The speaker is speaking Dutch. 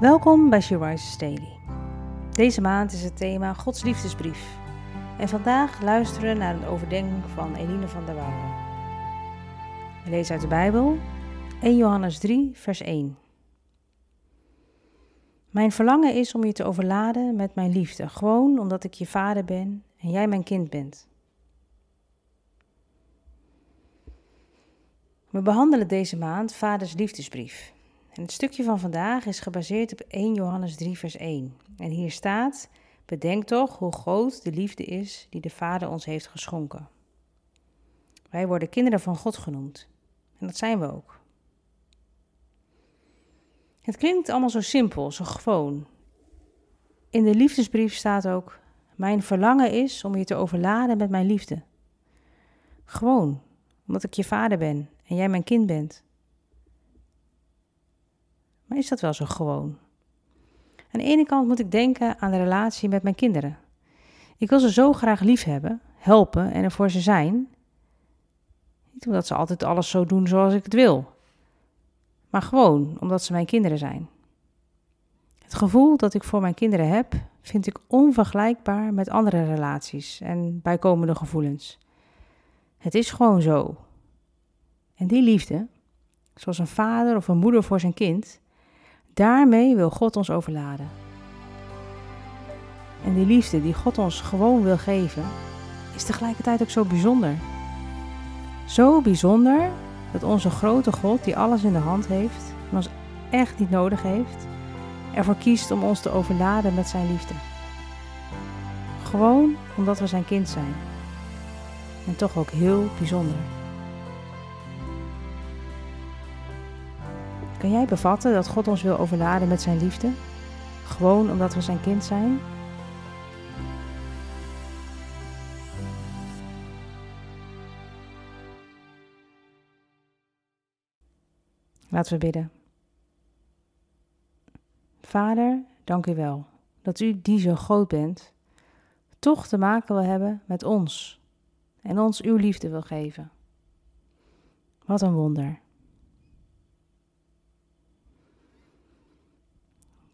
Welkom bij She Rises Daily. Deze maand is het thema Gods liefdesbrief. En vandaag luisteren we naar een overdenking van Eline van der Wouwen. We lezen uit de Bijbel 1 Johannes 3, vers 1. Mijn verlangen is om je te overladen met mijn liefde, gewoon omdat ik je vader ben en jij mijn kind bent. We behandelen deze maand Vaders liefdesbrief. En het stukje van vandaag is gebaseerd op 1 Johannes 3, vers 1. En hier staat: Bedenk toch hoe groot de liefde is die de Vader ons heeft geschonken. Wij worden kinderen van God genoemd. En dat zijn we ook. Het klinkt allemaal zo simpel, zo gewoon. In de liefdesbrief staat ook: Mijn verlangen is om je te overladen met mijn liefde. Gewoon, omdat ik je vader ben en jij mijn kind bent. Maar is dat wel zo gewoon? Aan de ene kant moet ik denken aan de relatie met mijn kinderen. Ik wil ze zo graag lief hebben, helpen en er voor ze zijn. Niet omdat ze altijd alles zo doen zoals ik het wil, maar gewoon omdat ze mijn kinderen zijn. Het gevoel dat ik voor mijn kinderen heb, vind ik onvergelijkbaar met andere relaties en bijkomende gevoelens. Het is gewoon zo. En die liefde, zoals een vader of een moeder voor zijn kind, Daarmee wil God ons overladen. En die liefde die God ons gewoon wil geven, is tegelijkertijd ook zo bijzonder. Zo bijzonder dat onze grote God, die alles in de hand heeft en ons echt niet nodig heeft, ervoor kiest om ons te overladen met zijn liefde. Gewoon omdat we zijn kind zijn. En toch ook heel bijzonder. Kan jij bevatten dat God ons wil overladen met zijn liefde? Gewoon omdat we zijn kind zijn? Laten we bidden. Vader, dank u wel dat u die zo groot bent, toch te maken wil hebben met ons en ons uw liefde wil geven. Wat een wonder.